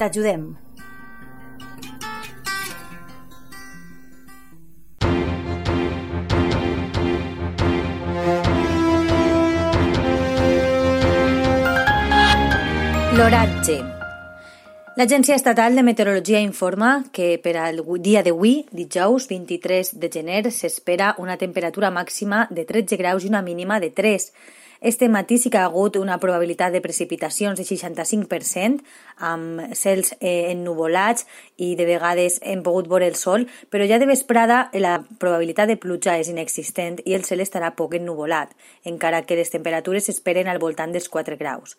T'ajudem. L'oratge. L'Agència Estatal de Meteorologia informa que per al dia d'avui, dijous 23 de gener, s'espera una temperatura màxima de 13 graus i una mínima de 3 este matí sí que ha hagut una probabilitat de precipitacions de 65%, amb cels eh, ennuvolats i de vegades hem pogut veure el sol, però ja de vesprada la probabilitat de pluja és inexistent i el cel estarà poc ennuvolat, encara que les temperatures s'esperen al voltant dels 4 graus.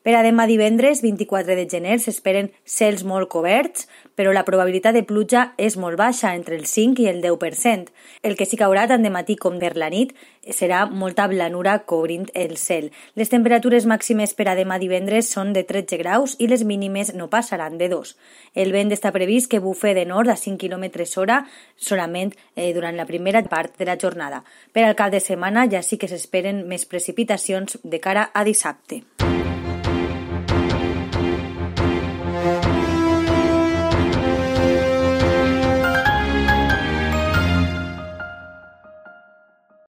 Per a demà divendres, 24 de gener, s'esperen cels molt coberts, però la probabilitat de pluja és molt baixa, entre el 5 i el 10%. El que sí caurà tant de matí com per la nit serà molta blanura cobrint el cel. Les temperatures màximes per a demà divendres són de 13 graus i les mínimes no passaran de 2. El vent està previst que bufe de nord a 5 km hora solament eh, durant la primera part de la jornada. Per al cap de setmana ja sí que s'esperen més precipitacions de cara a dissabte.